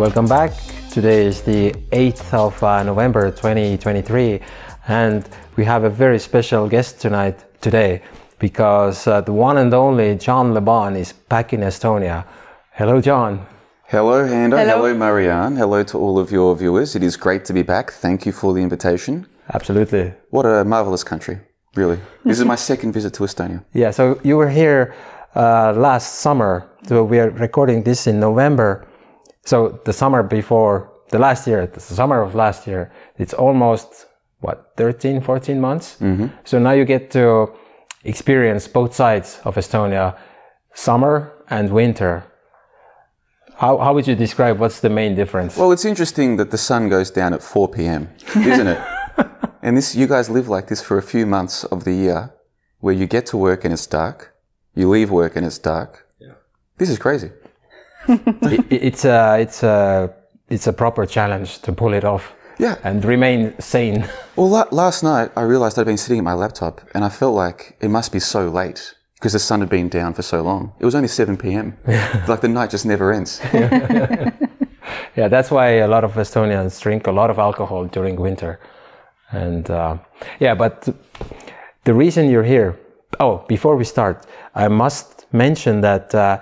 Welcome back. Today is the 8th of uh, November 2023, and we have a very special guest tonight today because uh, the one and only John Le Bon is back in Estonia. Hello, John. Hello, Hando. Hello. Hello, Marianne. Hello to all of your viewers. It is great to be back. Thank you for the invitation. Absolutely. What a marvelous country, really. This is my second visit to Estonia. Yeah, so you were here uh, last summer. So we are recording this in November. So the summer before the last year, the summer of last year, it's almost what 13, 14 months. Mm-hmm. So now you get to experience both sides of Estonia, summer and winter. How, how would you describe what's the main difference? Well, it's interesting that the sun goes down at 4 p.m., isn't it? and this, you guys live like this for a few months of the year where you get to work and it's dark, you leave work and it's dark. Yeah. This is crazy. It, it's a it's a it's a proper challenge to pull it off. Yeah. And remain sane. Well, la- last night I realized I'd been sitting at my laptop and I felt like it must be so late because the sun had been down for so long. It was only 7 p.m. like the night just never ends. Yeah, that's why a lot of Estonians drink a lot of alcohol during winter. And uh, yeah, but the reason you're here. Oh, before we start, I must mention that uh,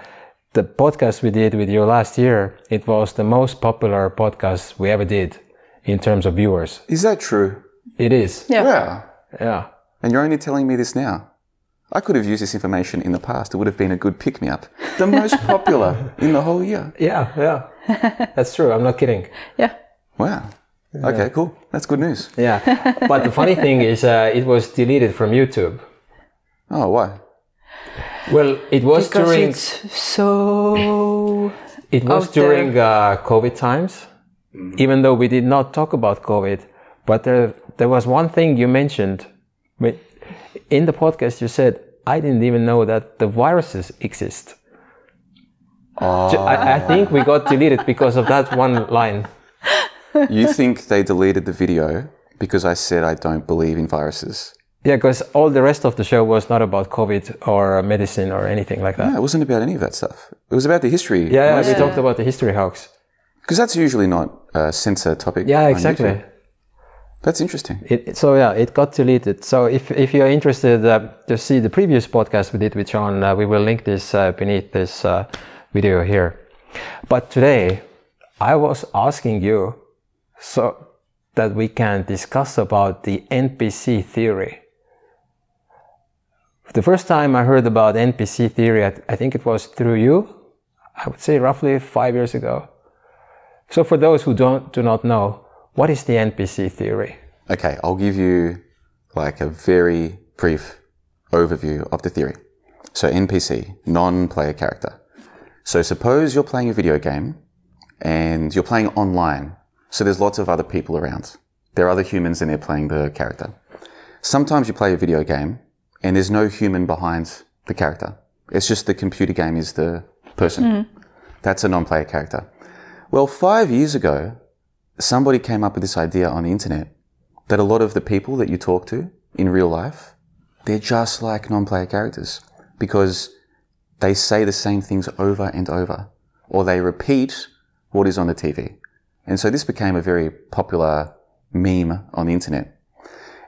the podcast we did with you last year, it was the most popular podcast we ever did in terms of viewers. Is that true? It is. Yeah. Wow. Yeah. And you're only telling me this now. I could have used this information in the past. It would have been a good pick me up. The most popular in the whole year. Yeah, yeah. That's true. I'm not kidding. Yeah. Wow. Okay, cool. That's good news. Yeah. but the funny thing is, uh, it was deleted from YouTube. Oh, why? Well, it was Because during it's so. it was out there. during uh, COVID times. Even though we did not talk about COVID, but there there was one thing you mentioned. In the podcast, you said I didn't even know that the viruses exist. Ju- I, I think we got deleted because of that one line. You think they deleted the video because I said I don't believe in viruses? Yeah, because all the rest of the show was not about COVID or medicine or anything like that. No, it wasn't about any of that stuff. It was about the history. Yeah, yeah, we talked about the history hoax. Because that's usually not a censor topic. Yeah, exactly. That's interesting. It, so yeah, it got deleted. So if, if you're interested uh, to see the previous podcast we did with John, uh, we will link this uh, beneath this uh, video here. But today, I was asking you so that we can discuss about the NPC theory. The first time I heard about NPC theory, I, I think it was through you. I would say roughly five years ago. So for those who don't do not know, what is the NPC theory? Okay, I'll give you like a very brief overview of the theory. So NPC, non-player character. So suppose you're playing a video game and you're playing online. So there's lots of other people around. There are other humans and they're playing the character. Sometimes you play a video game and there's no human behind the character. It's just the computer game is the person. Hmm. That's a non-player character. Well, five years ago, somebody came up with this idea on the internet that a lot of the people that you talk to in real life, they're just like non-player characters because they say the same things over and over or they repeat what is on the TV. And so this became a very popular meme on the internet.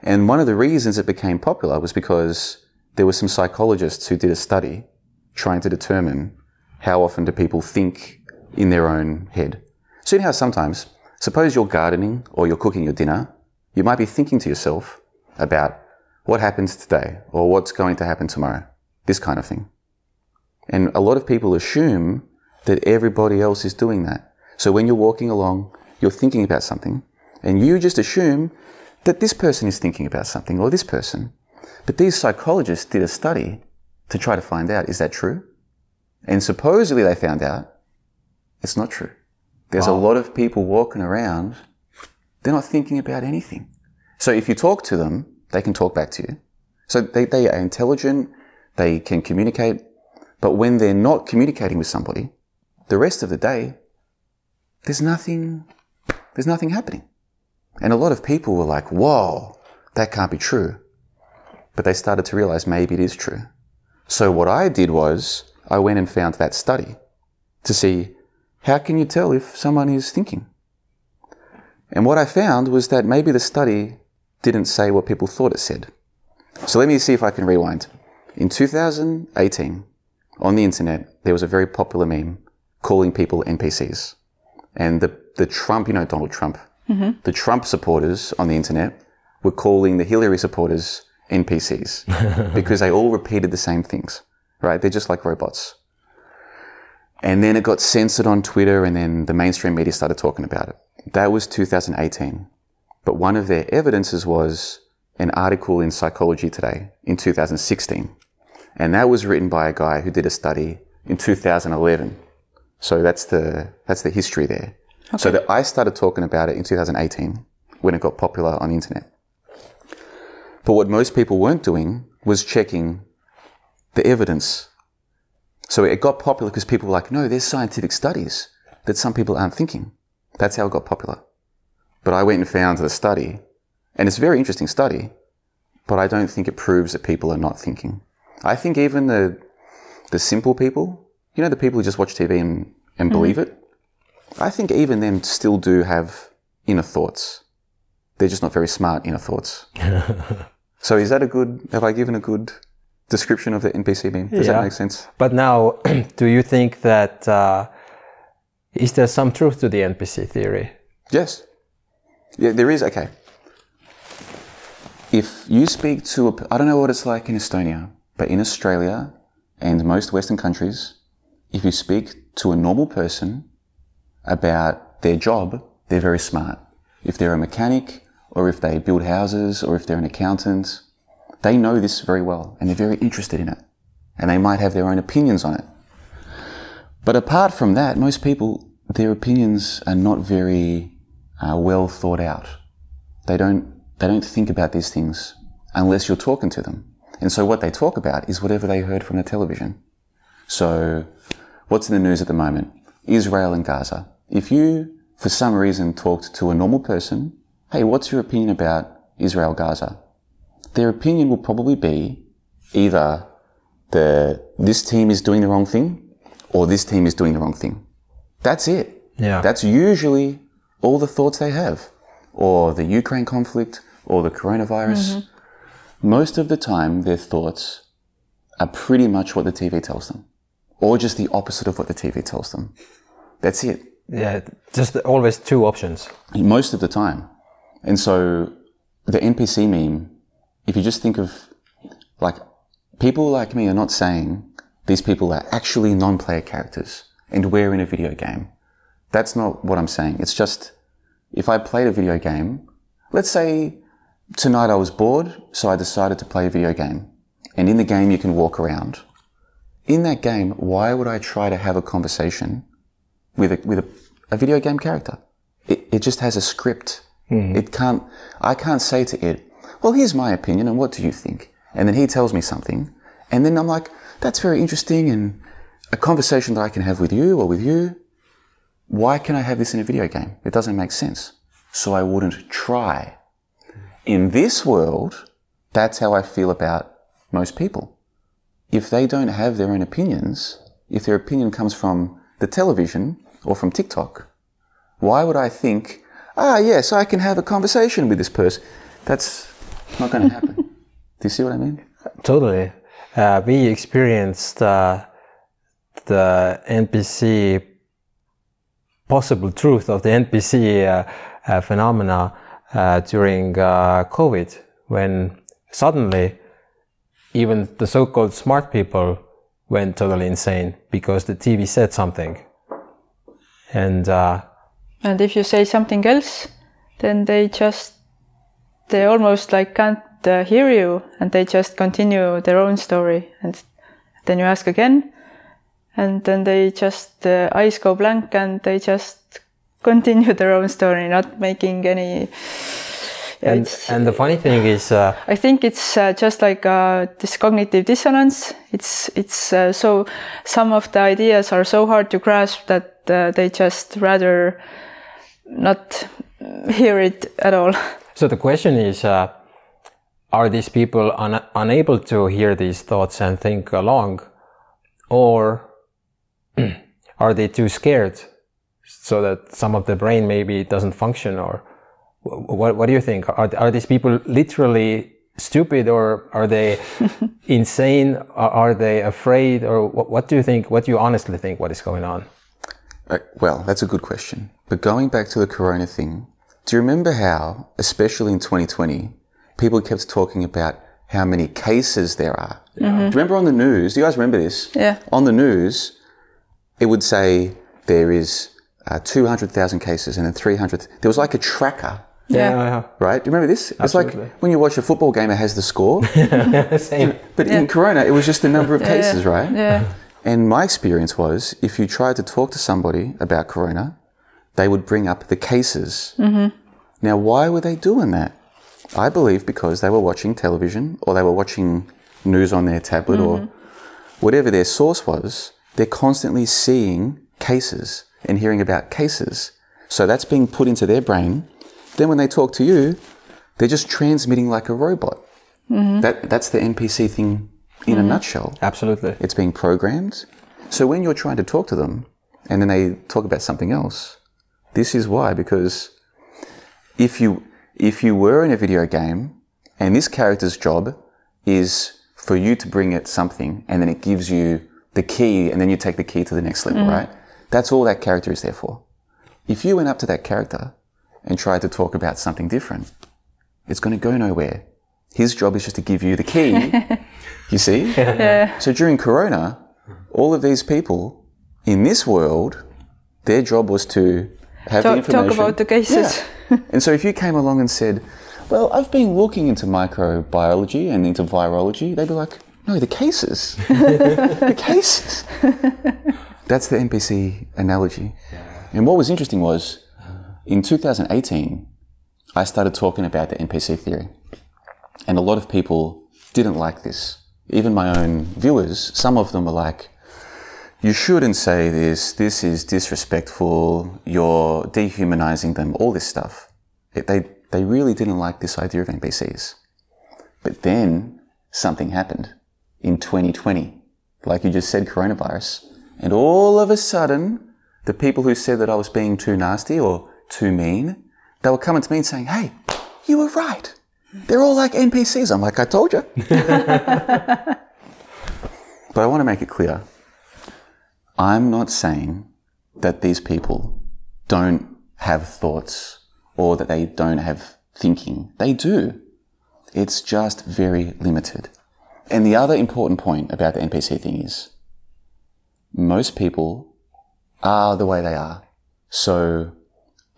And one of the reasons it became popular was because there were some psychologists who did a study trying to determine how often do people think in their own head. So you know how sometimes, suppose you're gardening or you're cooking your dinner, you might be thinking to yourself about what happens today or what's going to happen tomorrow, this kind of thing. And a lot of people assume that everybody else is doing that. So when you're walking along, you're thinking about something, and you just assume that this person is thinking about something or this person. But these psychologists did a study to try to find out is that true? And supposedly they found out it's not true. There's a lot of people walking around, they're not thinking about anything. So if you talk to them, they can talk back to you. So they, they are intelligent, they can communicate, but when they're not communicating with somebody, the rest of the day, there's nothing, there's nothing happening. And a lot of people were like, whoa, that can't be true. But they started to realize maybe it is true. So what I did was I went and found that study to see how can you tell if someone is thinking? And what I found was that maybe the study didn't say what people thought it said. So let me see if I can rewind. In 2018, on the internet, there was a very popular meme calling people NPCs. And the, the Trump, you know, Donald Trump, Mm-hmm. the Trump supporters on the internet were calling the Hillary supporters NPCs because they all repeated the same things, right? They're just like robots. And then it got censored on Twitter and then the mainstream media started talking about it. That was 2018. But one of their evidences was an article in Psychology Today in 2016. And that was written by a guy who did a study in 2011. So that's the, that's the history there. So that I started talking about it in 2018 when it got popular on the internet. But what most people weren't doing was checking the evidence. So it got popular because people were like, no, there's scientific studies that some people aren't thinking. That's how it got popular. But I went and found the study, and it's a very interesting study, but I don't think it proves that people are not thinking. I think even the, the simple people, you know, the people who just watch TV and, and mm-hmm. believe it, I think even them still do have inner thoughts. They're just not very smart inner thoughts. so is that a good, have I given a good description of the NPC meme? Does Yeah. that make sense? But now, do you think that uh, is there some truth to the NPC theory? Yes. Yeah, there is. Okay. If you speak to a, I don't know what it's like in Estonia, but in Australia and most Western countries, if you speak to a normal person about their job, they're very smart. If they're a mechanic, or if they build houses, or if they're an accountant, they know this very well and they're very interested in it. And they might have their own opinions on it. But apart from that, most people, their opinions are not very uh, well thought out. They don't, they don't think about these things unless you're talking to them. And so what they talk about is whatever they heard from the television. So what's in the news at the moment? Israel and Gaza. If you, for some reason, talked to a normal person, hey, what's your opinion about Israel Gaza? Their opinion will probably be either the, this team is doing the wrong thing or this team is doing the wrong thing. That's it. Yeah. That's usually all the thoughts they have, or the Ukraine conflict, or the coronavirus. Mm-hmm. Most of the time, their thoughts are pretty much what the TV tells them, or just the opposite of what the TV tells them. That's it. Yeah, just always two options. Most of the time. And so the NPC meme, if you just think of like people like me are not saying these people are actually non-player characters and we're in a video game. That's not what I'm saying. It's just if I played a video game, let's say tonight I was bored, so I decided to play a video game. And in the game you can walk around. In that game, why would I try to have a conversation with a, with a, a video game character? It, it just has a script. Hmm. It can't, I can't say to it, well, here's my opinion and what do you think? And then he tells me something. And then I'm like, that's very interesting and a conversation that I can have with you or with you. Why can I have this in a video game? It doesn't make sense. So I wouldn't try. In this world, that's how I feel about most people. If they don't have their own opinions, if their opinion comes from the television or from TikTok, why would I think, ah, yes, I can have a conversation with this person? That's not going to happen. Do you see what I mean? Totally. Uh, we experienced uh, the NPC possible truth of the NPC uh, uh, phenomena uh, during uh, COVID, when suddenly even the so-called smart people went totally insane because the TV said something, and uh, And if you say something else, then they just, they almost like can't uh, hear you and they just continue their own story. And then you ask again, and then they just, the eyes go blank and they just continue their own story, not making any. And and the funny thing is. Uh, I think it's uh, just like uh, this cognitive dissonance. It's it's uh, so some of the ideas are so hard to grasp that uh, they just rather not hear it at all. So the question is, uh, are these people un- unable to hear these thoughts and think along, or are they too scared so that some of the brain maybe doesn't function or what, what do you think are, are these people literally stupid or are they insane are, are they afraid or what, what do you think what do you honestly think what is going on Uh, well, that's a good question. But going back to the corona thing, do you remember how, especially in 2020, people kept talking about how many cases there are? Do you remember on the news? Do you guys remember this? Yeah. On the news, it would say there is uh, 200,000 cases and then 300. There was like a tracker, Yeah. right? Do you remember this? It's like Absolutely. when you watch a football game, it has the score. same But in Corona, it was just the number of cases, right? Yeah. And my experience was if you tried to talk to somebody about corona, they would bring up the cases. Mm-hmm. Now, why were they doing that? I believe because they were watching television or they were watching news on their tablet or mm-hmm. whatever their source was, they're constantly seeing cases and hearing about cases. So that's being put into their brain. Then when they talk to you, they're just transmitting like a robot. Mm-hmm. That, that's the NPC thing in a mm-hmm. nutshell absolutely it's being programmed. So when you're trying to talk to them and then they talk about something else, this is why because if you if you were in a video game and this character's job is for you to bring it something and then it gives you the key and then you take the key to the next level, mm. right? That's all that character is there for. If you went up to that character and tried to talk about something different, it's going to go nowhere. His job is just to give you the key. you see? Yeah. So during Corona, all of these people in this world, their job was to have the Talk, information. talk about the cases. Yeah. and so if you came along and said, "Well, I've been looking into microbiology and into virology," they'd be like, "No, the cases, the cases." That's the NPC analogy. And what was interesting was, in 2018, I started talking about the NPC theory, and a lot of people didn't like this. Even my own viewers, some of them were like, you shouldn't say this, this is disrespectful, you're dehumanizing them, all this stuff. It, they, they really didn't like this idea of NPCs. But then something happened in 2020, like you just said, coronavirus. And all of a sudden, the people who said that I was being too nasty or too mean, they were coming to me and saying, hey, you were right. They're all like NPCs. I'm like, I told you. but I want to make it clear. I'm not saying that these people don't have thoughts or that they don't have thinking. They do. It's just very limited. And the other important point about the NPC thing is most people are the way they are. So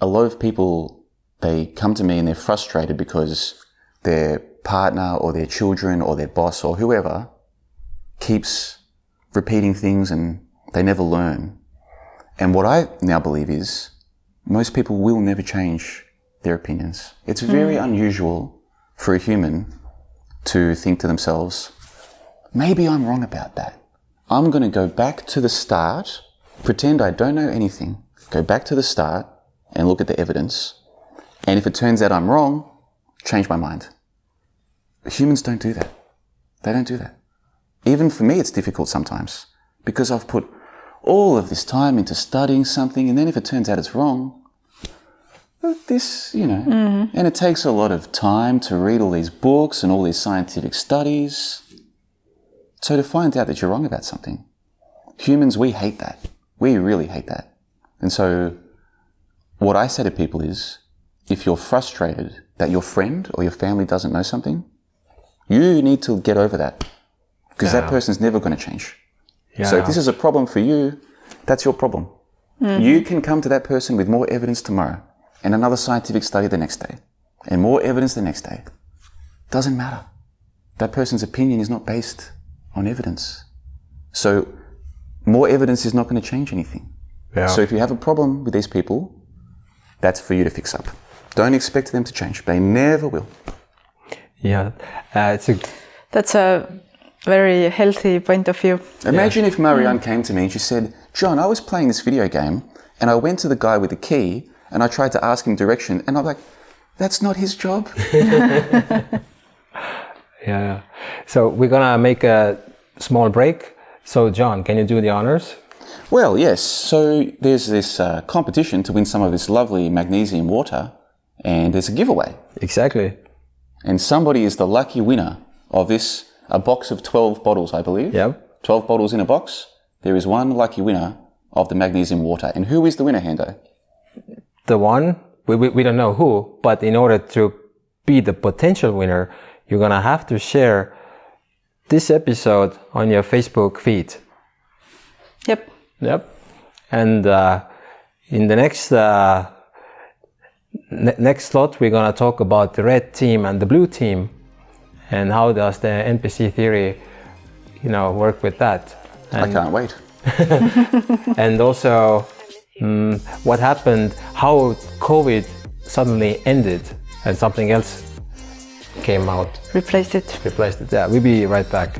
a lot of people, they come to me and they're frustrated because their partner or their children or their boss or whoever keeps repeating things and they never learn. And what I now believe is most people will never change their opinions. It's hmm. very unusual for a human to think to themselves, maybe I'm wrong about that. I'm going to go back to the start, pretend I don't know anything, go back to the start and look at the evidence. And if it turns out I'm wrong, change my mind. Humans don't do that. They don't do that. Even for me, it's difficult sometimes because I've put all of this time into studying something, and then if it turns out it's wrong, this, you know, mm-hmm. and it takes a lot of time to read all these books and all these scientific studies. So to find out that you're wrong about something, humans, we hate that. We really hate that. And so what I say to people is, if you're frustrated that your friend or your family doesn't know something, you need to get over that because that Yeah. person's never going to change. yeah So if this is a problem for you, that's your problem. Hmm. You can come to that person with more evidence tomorrow and another scientific study the next day and more evidence the next day. Doesn't matter. That person's opinion is not based on evidence. So more evidence is not going to change anything. yeah. So if you have a problem with these people, that's for you to fix up. Don't expect them to change. They never will. yeah uh, it's a That's a very healthy point of view. Imagine if Marianne came to me and she said, John, I was playing this video game and I went to the guy with the key and I tried to ask him direction and I'm like, that's not his job. Yeah. So we're gonna make a small break. So John, can you do the honors? Well, yes. So there's this uh, competition to win some of this lovely magnesium water, and there's a giveaway. Exactly. And somebody is the lucky winner of this, a box of 12 bottles, I believe. Yep. 12 bottles in a box. There is one lucky winner of the magnesium water. And who is the winner, Hendo? The one we, we, we don't know who, but in order to be the potential winner, you're gonna have to share this episode on your Facebook feed. Yep. Yep. And uh, in the next uh, ne- next slot, we're gonna talk about the red team and the blue team, and how does the NPC theory, you know, work with that. I can't wait. and also mm, what happened, how COVID suddenly ended and something else came out, Replaced it. replaced it. Yeah, we'll be right back.